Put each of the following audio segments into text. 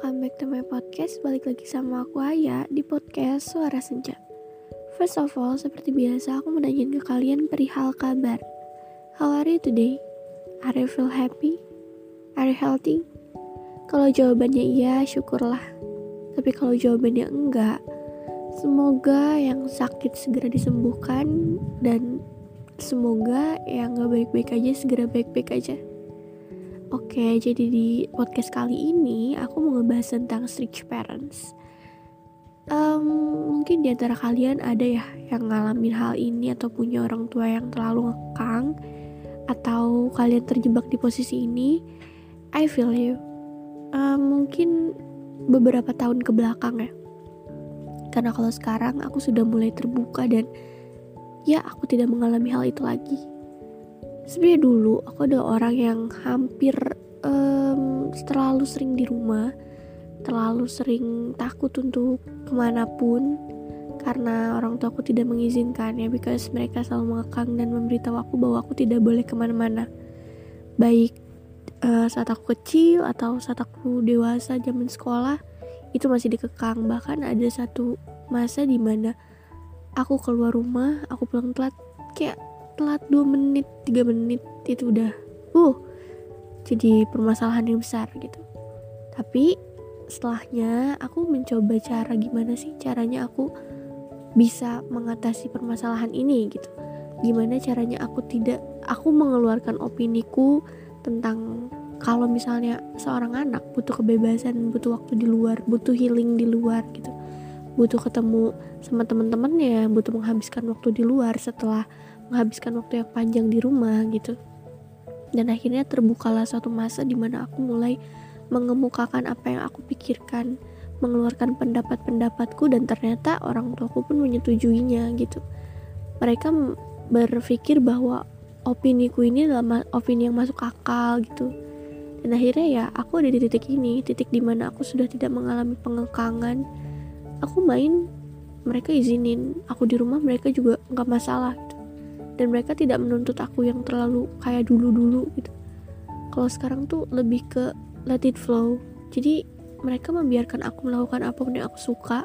welcome back to my podcast Balik lagi sama aku Aya di podcast Suara Senja First of all, seperti biasa aku mau ke kalian perihal kabar How are you today? Are you feel happy? Are you healthy? Kalau jawabannya iya, syukurlah Tapi kalau jawabannya enggak Semoga yang sakit segera disembuhkan Dan semoga yang gak baik-baik aja segera baik-baik aja Oke, jadi di podcast kali ini aku mau ngebahas tentang strict parents. Um, mungkin di antara kalian ada ya yang ngalamin hal ini atau punya orang tua yang terlalu ngekang atau kalian terjebak di posisi ini. I feel you. Um, mungkin beberapa tahun ke belakang ya. Karena kalau sekarang aku sudah mulai terbuka dan ya aku tidak mengalami hal itu lagi sebenarnya dulu aku ada orang yang hampir um, terlalu sering di rumah terlalu sering takut untuk ke mana pun karena orang tua aku tidak mengizinkan ya because mereka selalu mengekang dan memberitahu aku bahwa aku tidak boleh ke mana-mana. Baik uh, saat aku kecil atau saat aku dewasa zaman sekolah itu masih dikekang. Bahkan ada satu masa di mana aku keluar rumah aku pulang telat kayak telat 2 menit 3 menit itu udah uh jadi permasalahan yang besar gitu. Tapi setelahnya aku mencoba cara gimana sih caranya aku bisa mengatasi permasalahan ini gitu. Gimana caranya aku tidak aku mengeluarkan opiniku tentang kalau misalnya seorang anak butuh kebebasan butuh waktu di luar butuh healing di luar gitu. Butuh ketemu sama teman-temannya butuh menghabiskan waktu di luar setelah menghabiskan waktu yang panjang di rumah gitu. Dan akhirnya terbukalah suatu masa di mana aku mulai mengemukakan apa yang aku pikirkan mengeluarkan pendapat-pendapatku dan ternyata orang tuaku pun menyetujuinya gitu. Mereka berpikir bahwa opini ku ini adalah opini yang masuk akal gitu. Dan akhirnya ya aku ada di titik ini titik di mana aku sudah tidak mengalami pengekangan. Aku main mereka izinin. Aku di rumah mereka juga nggak masalah dan mereka tidak menuntut aku yang terlalu kayak dulu-dulu gitu. Kalau sekarang tuh lebih ke let it flow. Jadi mereka membiarkan aku melakukan apa pun yang aku suka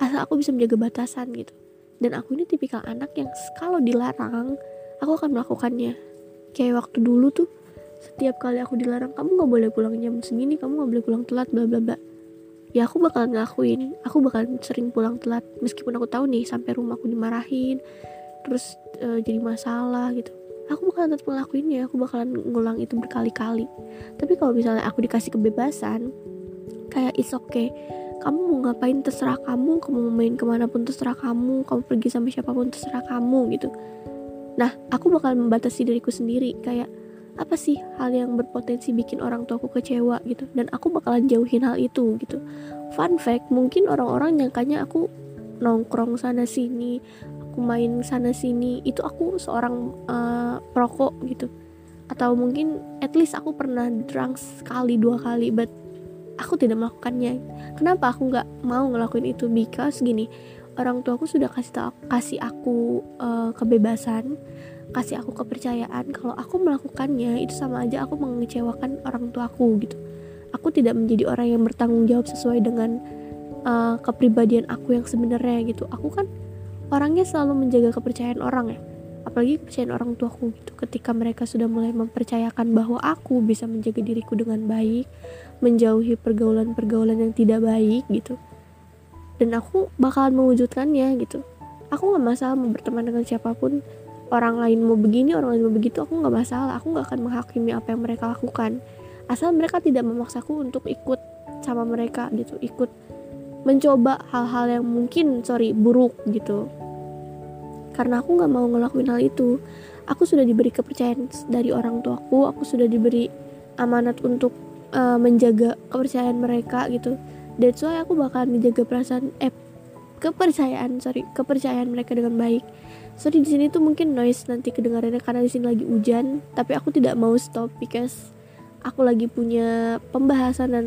asal aku bisa menjaga batasan gitu. Dan aku ini tipikal anak yang kalau dilarang aku akan melakukannya. Kayak waktu dulu tuh setiap kali aku dilarang kamu nggak boleh pulang jam segini kamu nggak boleh pulang telat bla bla bla. Ya aku bakalan ngelakuin. Aku bakalan sering pulang telat. Meskipun aku tahu nih sampai rumah aku dimarahin terus uh, jadi masalah gitu. Aku bakalan tetap ngelakuinnya aku bakalan ngulang itu berkali-kali. Tapi kalau misalnya aku dikasih kebebasan kayak it's okay. Kamu mau ngapain terserah kamu. Kamu mau main ke mana pun terserah kamu. Kamu pergi sama siapa pun terserah kamu gitu. Nah aku bakal membatasi diriku sendiri. Kayak apa sih hal yang berpotensi bikin orang tuaku kecewa gitu. Dan aku bakalan jauhin hal itu gitu. Fun fact mungkin orang-orang nyangkanya aku nongkrong sana sini main sana sini itu aku seorang uh, perokok gitu. Atau mungkin at least aku pernah drunk sekali dua kali but aku tidak melakukannya. Kenapa aku nggak mau ngelakuin itu? Because gini orang tua aku sudah kasih tau, kasih aku uh, kebebasan kasih aku kepercayaan kalau aku melakukannya itu sama aja aku mengecewakan orang tuaku gitu. Aku tidak menjadi orang yang bertanggung jawab sesuai dengan uh, kepribadian aku yang sebenarnya gitu. Aku kan orangnya selalu menjaga kepercayaan orang ya. Apalagi kepercayaan orang tuaku gitu. Ketika mereka sudah mulai mempercayakan bahwa aku bisa menjaga diriku dengan baik menjauhi pergaulan-pergaulan yang tidak baik gitu. Dan aku bakalan mewujudkannya gitu. Aku nggak masalah mau berteman dengan siapa pun. Orang lain mau begini orang lain mau begitu aku nggak masalah. Aku nggak akan menghakimi apa yang mereka lakukan. Asal mereka tidak memaksaku untuk ikut sama mereka gitu. Ikut mencoba hal-hal yang mungkin sorry buruk gitu karena aku nggak mau ngelakuin hal itu. Aku sudah diberi kepercayaan dari orang tuaku aku sudah diberi amanat untuk uh, menjaga kepercayaan mereka gitu. That's why aku bakal menjaga perasaan eh kepercayaan sorry kepercayaan mereka dengan baik. Sorry di sini tuh mungkin noise nanti kedengarannya karena di sini lagi hujan tapi aku tidak mau stop because aku lagi punya pembahasan dan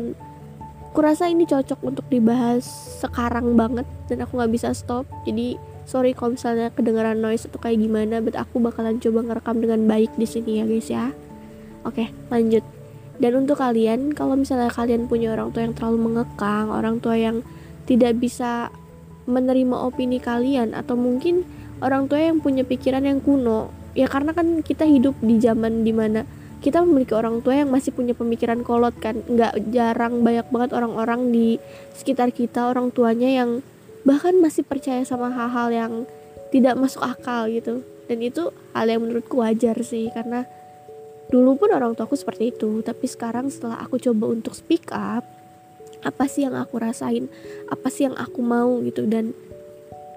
kurasa ini cocok untuk dibahas sekarang banget dan aku nggak bisa stop. Jadi sorry kalau misalnya kedengaran noise atau kayak gimana but aku bakalan coba ngerekam dengan baik di sini ya guys ya. Oke lanjut. Dan untuk kalian kalau misalnya kalian punya orang tua yang terlalu mengekang orang tua yang tidak bisa menerima opini kalian atau mungkin orang tua yang punya pikiran yang kuno ya karena kan kita hidup di zaman di mana kita memiliki orang tua yang masih punya pemikiran kolot kan. Nggak jarang banyak banget orang-orang di sekitar kita orang tuanya yang bahkan masih percaya sama hal-hal yang tidak masuk akal gitu. Dan itu hal yang menurutku wajar sih karena dulu pun orang tuaku seperti itu. Tapi sekarang setelah aku coba untuk speak up apa sih yang aku rasain? Apa sih yang aku mau gitu? Dan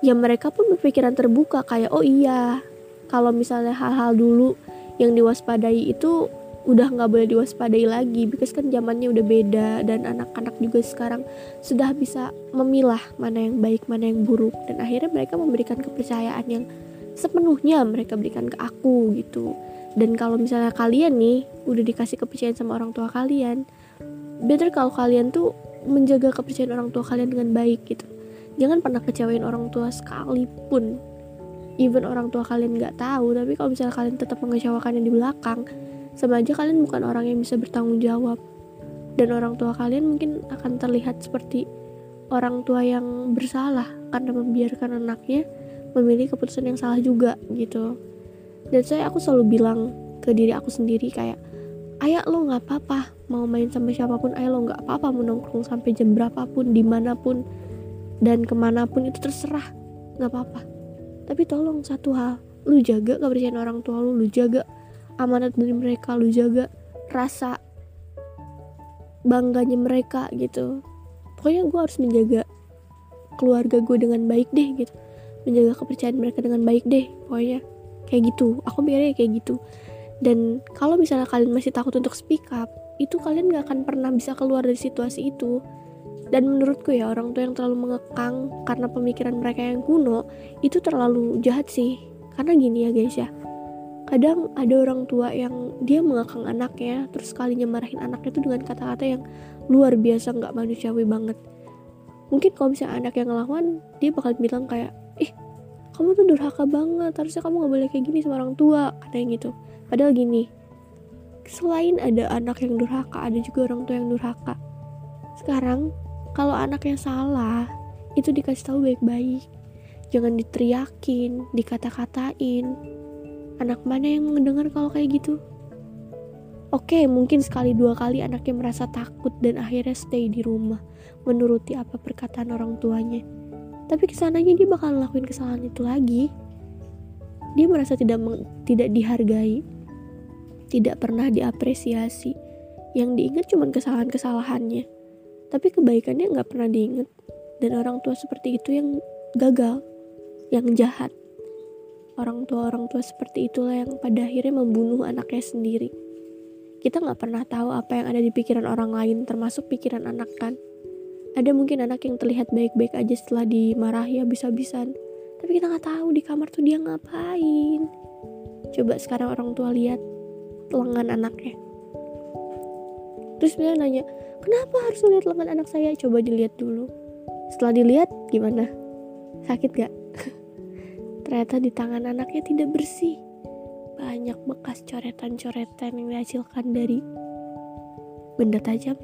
ya mereka pun berpikiran terbuka kayak oh iya kalau misalnya hal-hal dulu yang diwaspadai itu udah nggak boleh diwaspadai lagi because kan zamannya udah beda dan anak-anak juga sekarang sudah bisa memilah mana yang baik mana yang buruk. Dan akhirnya mereka memberikan kepercayaan yang sepenuhnya mereka berikan ke aku gitu. Dan kalau misalnya kalian nih udah dikasih kepercayaan sama orang tua kalian better kalau kalian tuh menjaga kepercayaan orang tua kalian dengan baik gitu. Jangan pernah kecewain orang tua sekalipun. Even orang tua kalian nggak tahu tapi kalau misalnya kalian tetap mengecewakannya di belakang sama aja kalian bukan orang yang bisa bertanggung jawab. Dan orang tua kalian mungkin akan terlihat seperti orang tua yang bersalah karena membiarkan anaknya memilih keputusan yang salah juga gitu. Dan saya aku selalu bilang ke diri aku sendiri kayak ayah lo nggak apa-apa mau main sama siapa pun. Ayah lo nggak apa-apa menongkrong sampai jam berapapun di mana pun dan ke mana pun itu terserah. Nggak apa-apa. Tapi tolong satu hal lu jaga kepercayaan orang tua lu lu jaga amanat dari mereka lu jaga rasa bangganya mereka gitu. Pokoknya gue harus menjaga keluarga gue dengan baik deh gitu. Menjaga kepercayaan mereka dengan baik deh pokoknya. Kayak gitu. Aku mikirnya kayak gitu. Dan kalau misalnya kalian masih takut untuk speak up itu kalian gak akan pernah bisa keluar dari situasi itu. Dan menurutku ya orang tua yang terlalu mengekang karena pemikiran mereka yang kuno itu terlalu jahat sih. Karena gini ya guys ya kadang ada orang tua yang dia mengekang anaknya terus kalinya marahin anaknya itu dengan kata-kata yang luar biasa nggak manusiawi banget. Mungkin kalau misalnya anak yang ngelawan dia bakal bilang kayak ih kamu tuh durhaka banget harusnya kamu nggak boleh kayak gini sama orang tua katanya gitu. Padahal gini selain ada anak yang durhaka ada juga orang tua yang durhaka. Sekarang kalau anaknya salah itu dikasih tahu baik-baik. Jangan diteriakin dikata-katain anak mana yang mendengar kalau kayak gitu? Oke mungkin sekali dua kali anaknya merasa takut dan akhirnya stay di rumah menuruti apa perkataan orang tuanya. Tapi ke sananya dia bakal lakuin kesalahan itu lagi. Dia merasa tidak tidak dihargai tidak pernah diapresiasi. Yang diingat cuma kesalahan-kesalahannya. Tapi kebaikannya nggak pernah diinget dan orang tua seperti itu yang gagal yang jahat orang tua orang tua seperti itulah yang pada akhirnya membunuh anaknya sendiri. Kita nggak pernah tahu apa yang ada di pikiran orang lain termasuk pikiran anak kan? Ada mungkin anak yang terlihat baik-baik aja setelah dimarahi habis-habisan tapi kita nggak tahu di kamar tuh dia ngapain. Coba sekarang orang tua lihat lengan anaknya. Terus dia nanya kenapa harus lihat lengan anak saya? Coba dilihat dulu. Setelah dilihat gimana? Sakit gak ternyata di tangan anaknya tidak bersih. Banyak bekas coretan-coretan yang dihasilkan dari benda tajam.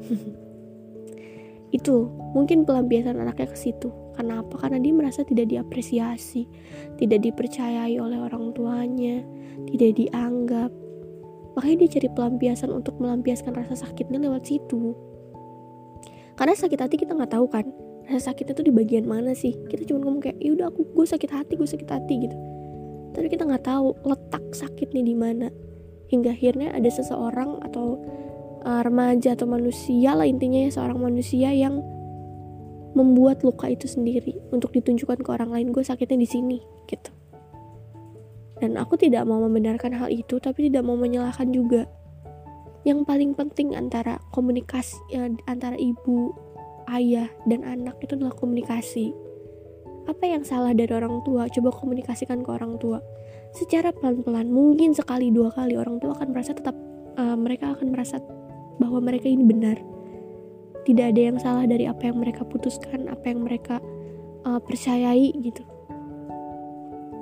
Itu mungkin pelampiasan anaknya ke situ. Kenapa karena dia merasa tidak diapresiasi tidak dipercayai oleh orang tuanya tidak dianggap. Makanya dia cari pelampiasan untuk melampiaskan rasa sakitnya lewat situ. Karena sakit hati kita nggak tahu kan rasa sakitnya tuh di bagian mana sih? Kita cuma ngomong kayak ya udah aku gue sakit hati gue sakit hati gitu. Tapi kita nggak tahu letak sakitnya di mana. Hingga akhirnya ada seseorang atau uh, remaja atau manusia lah intinya ya seorang manusia yang membuat luka itu sendiri untuk ditunjukkan ke orang lain gue sakitnya di sini gitu. Dan aku tidak mau membenarkan hal itu, tapi tidak mau menyalahkan juga. Yang paling penting antara komunikasi ya, antara ibu, ayah, dan anak itu adalah komunikasi. Apa yang salah dari orang tua? Coba komunikasikan ke orang tua. Secara pelan-pelan, mungkin sekali dua kali orang tua akan merasa tetap uh, mereka akan merasa bahwa mereka ini benar. Tidak ada yang salah dari apa yang mereka putuskan, apa yang mereka uh, percayai gitu.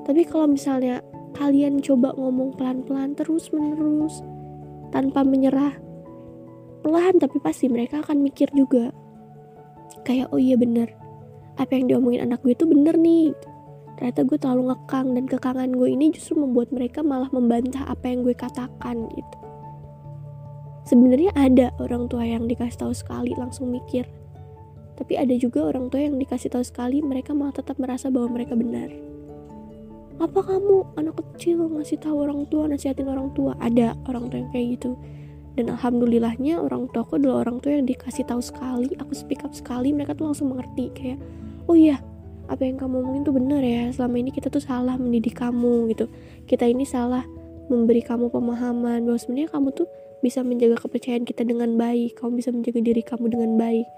Tapi kalau misalnya kalian coba ngomong pelan-pelan terus menerus tanpa menyerah perlahan tapi pasti mereka akan mikir juga kayak oh iya bener. Apa yang diomongin anak gue itu bener nih. Ternyata gue terlalu ngekang dan kekangan gue ini justru membuat mereka malah membantah apa yang gue katakan gitu. Sebenarnya ada orang tua yang dikasih tahu sekali langsung mikir. Tapi ada juga orang tua yang dikasih tahu sekali mereka malah tetap merasa bahwa mereka benar. Apa kamu anak kecil ngasih tahu orang tua nasihatin orang tua? Ada orang tua yang kayak gitu dan alhamdulillahnya orang tua aku adalah orang tua yang dikasih tahu sekali aku speak up sekali mereka tuh langsung mengerti kayak oh iya apa yang kamu omongin tuh bener ya selama ini kita tuh salah mendidik kamu gitu. Kita ini salah memberi kamu pemahaman bahwa sebenarnya kamu tuh bisa menjaga kepercayaan kita dengan baik kamu bisa menjaga diri kamu dengan baik.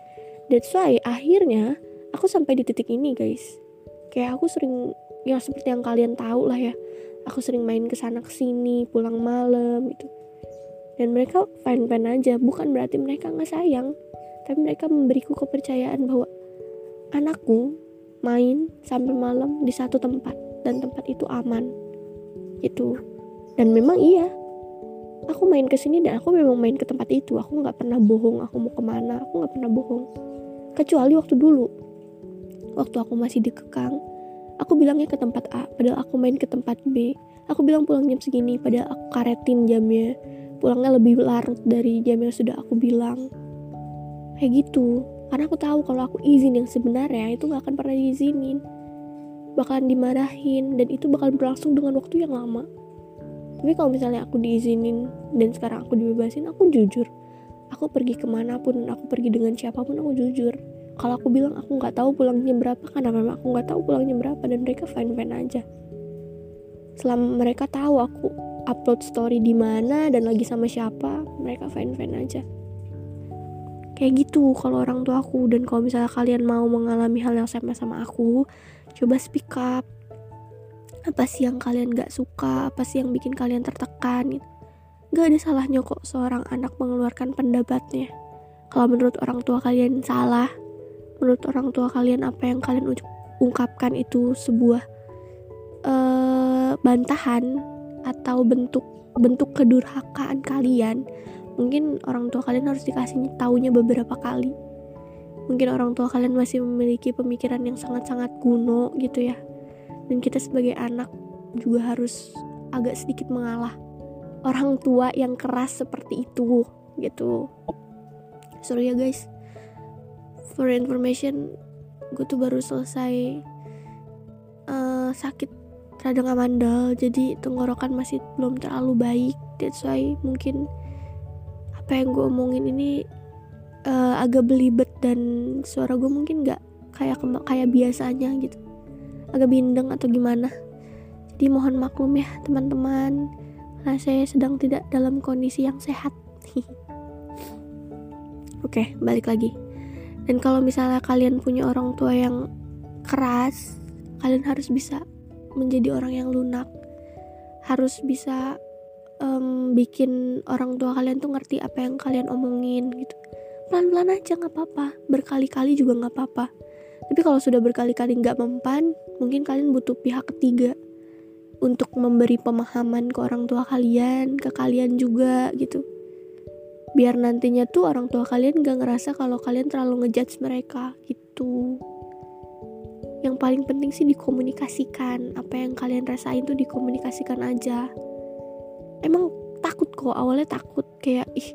That's why akhirnya aku sampai di titik ini guys. Kayak aku sering ya seperti yang kalian tahu lah ya aku sering main ke sana sini pulang malam gitu dan mereka fine-fine aja. Bukan berarti mereka nggak sayang. Tapi mereka memberiku kepercayaan bahwa anakku main sampai malam di satu tempat. Dan tempat itu aman. Gitu. Dan memang iya. Aku main ke sini dan aku memang main ke tempat itu. Aku nggak pernah bohong aku mau ke mana. Aku nggak pernah bohong. Kecuali waktu dulu. Waktu aku masih dikekang aku bilangnya ke tempat A padahal aku main ke tempat B. Aku bilang pulang jam segini padahal aku karetin jamnya pulangnya lebih larut dari jam yang sudah aku bilang. Kayak gitu. Karena aku tahu kalau aku izin yang sebenarnya itu gak akan pernah diizinin. Bakalan dimarahin dan itu bakal berlangsung dengan waktu yang lama. Tapi kalau misalnya aku diizinin dan sekarang aku dibebasin aku jujur. Aku pergi ke mana pun aku pergi dengan siapa pun aku jujur. Kalau aku bilang aku nggak tahu pulangnya berapa karena memang aku nggak tahu pulangnya berapa dan mereka fine fine aja. Selama mereka tahu aku upload story di mana dan lagi sama siapa mereka fine fine aja. Kayak gitu kalau orang tua aku. Dan kalau misalnya kalian mau mengalami hal yang sama sama aku coba speak up. Apa sih yang kalian gak suka? Apa sih yang bikin kalian tertekan? Gitu gak ada salahnya kok seorang anak mengeluarkan pendapatnya. Kalau menurut orang tua kalian salah. Menurut orang tua kalian apa yang kalian ungkapkan itu sebuah uh, bantahan atau bentuk bentuk kedurhakaan kalian. Mungkin orang tua kalian harus dikasih taunya beberapa kali. Mungkin orang tua kalian masih memiliki pemikiran yang sangat-sangat kuno gitu ya. Dan kita sebagai anak juga harus agak sedikit mengalah orang tua yang keras seperti itu gitu. Sorry ya guys. For information gue tuh baru selesai uh, sakit radang amandal jadi tenggorokan masih belum terlalu baik. That's why mungkin apa yang gue omongin ini uh, agak belibet dan suara gue mungkin nggak kayak kayak biasanya gitu. Agak bindeng atau gimana. Jadi mohon maklum ya teman-teman. Nah saya sedang tidak dalam kondisi yang sehat. Oke balik lagi. Dan kalau misalnya kalian punya orang tua yang keras kalian harus bisa menjadi orang yang lunak. Harus bisa um, bikin orang tua kalian tuh ngerti apa yang kalian omongin gitu. Pelan-pelan aja nggak apa-apa. Berkali-kali juga nggak apa-apa. Tapi kalau sudah berkali-kali nggak mempan mungkin kalian butuh pihak ketiga untuk memberi pemahaman ke orang tua kalian ke kalian juga gitu. Biar nantinya tuh orang tua kalian gak ngerasa kalau kalian terlalu ngejudge mereka gitu yang paling penting sih dikomunikasikan. Apa yang kalian rasain tuh dikomunikasikan aja. Emang takut kok awalnya takut. Kayak ih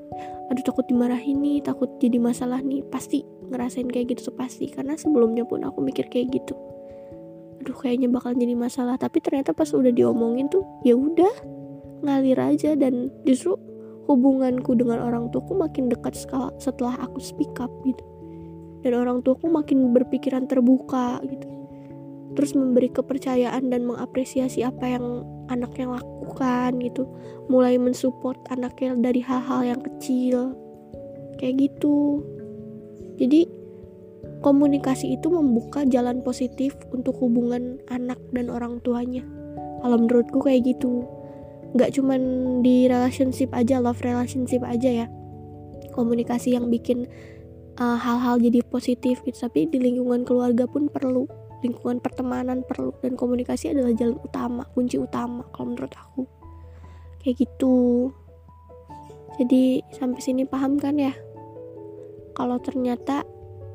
aduh takut dimarahin nih takut jadi masalah nih. Pasti ngerasain kayak gitu tuh pasti karena sebelumnya pun aku mikir kayak gitu. Aduh kayaknya bakal jadi masalah. Tapi ternyata pas udah diomongin tuh ya udah ngalir aja. Dan justru hubunganku dengan orang tuaku makin dekat setelah aku speak up gitu. Dan orang tuaku makin berpikiran terbuka gitu terus memberi kepercayaan dan mengapresiasi apa yang anaknya lakukan gitu. Mulai mensupport anaknya dari hal-hal yang kecil kayak gitu. Jadi komunikasi itu membuka jalan positif untuk hubungan anak dan orang tuanya. Kalau menurutku kayak gitu. Nggak cuman di relationship aja love relationship aja ya. Komunikasi yang bikin uh, hal-hal uh, jadi positif gitu. Tapi di lingkungan keluarga pun perlu lingkungan pertemanan perlu dan komunikasi adalah jalan utama kunci utama kalau menurut aku. Kayak gitu. Jadi sampai sini paham kan ya? Kalau ternyata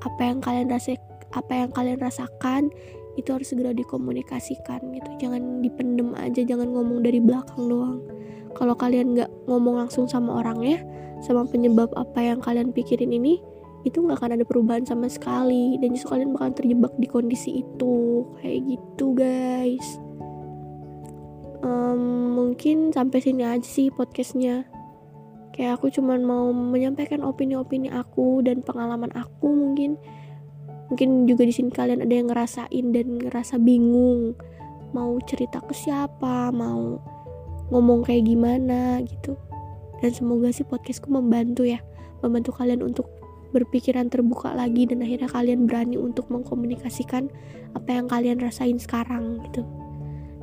apa yang kalian rasa apa yang kalian rasakan itu harus segera dikomunikasikan gitu. Jangan dipendem aja jangan ngomong dari belakang doang. Kalau kalian nggak ngomong langsung sama orangnya sama penyebab apa yang kalian pikirin ini itu nggak akan ada perubahan sama sekali. Dan justru kalian bakal terjebak di kondisi itu. Kayak gitu guys. Um, mungkin sampai sini aja sih podcastnya. Kayak aku cuman mau menyampaikan opini-opini aku dan pengalaman aku mungkin. Mungkin juga di sini kalian ada yang ngerasain dan ngerasa bingung. Mau cerita ke siapa mau ngomong kayak gimana gitu. Dan semoga sih podcastku membantu ya. Membantu kalian untuk berpikiran terbuka lagi dan akhirnya kalian berani untuk mengkomunikasikan apa yang kalian rasain sekarang gitu.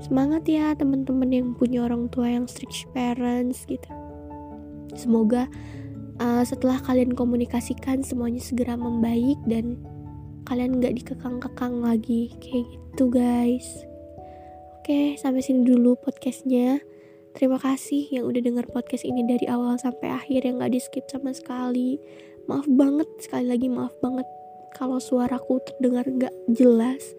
Semangat ya teman-teman yang punya orang tua yang strict parents gitu. Semoga uh, setelah kalian komunikasikan semuanya segera membaik dan kalian nggak dikekang-kekang lagi kayak gitu guys. Oke sampai sini dulu podcastnya. Terima kasih yang udah denger podcast ini dari awal sampai akhir yang gak di skip sama sekali. Maaf banget, sekali lagi maaf banget kalau suaraku terdengar gak jelas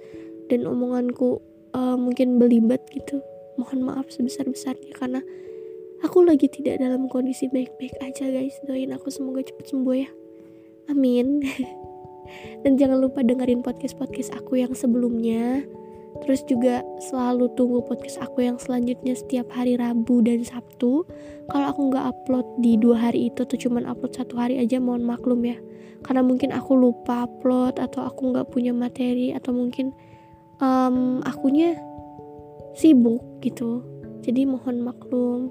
dan omonganku uh, mungkin belibet gitu. Mohon maaf sebesar-besarnya karena aku lagi tidak dalam kondisi baik-baik aja guys. Doain aku semoga cepet sembuh ya. Amin. dan jangan lupa dengerin podcast-podcast aku yang sebelumnya Terus juga selalu tunggu podcast aku yang selanjutnya setiap hari Rabu dan Sabtu. Kalau aku nggak upload di dua hari itu atau cuman upload satu hari aja mohon maklum ya. Karena mungkin aku lupa upload atau aku nggak punya materi atau mungkin um, akunya sibuk gitu. Jadi mohon maklum.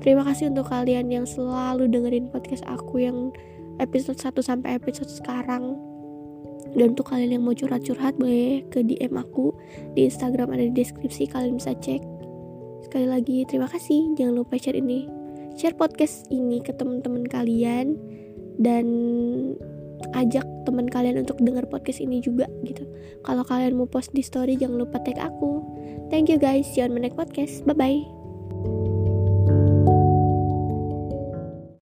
Terima kasih untuk kalian yang selalu dengerin podcast aku yang episode 1 sampai episode sekarang dan untuk kalian yang mau curhat-curhat boleh ke DM aku. Di Instagram ada di deskripsi kalian bisa cek. Sekali lagi terima kasih. Jangan lupa share ini. Share podcast ini ke teman-teman kalian. Dan ajak teman kalian untuk dengar podcast ini juga gitu. Kalau kalian mau post di story jangan lupa tag aku. Thank you guys. See you on my next podcast. Bye bye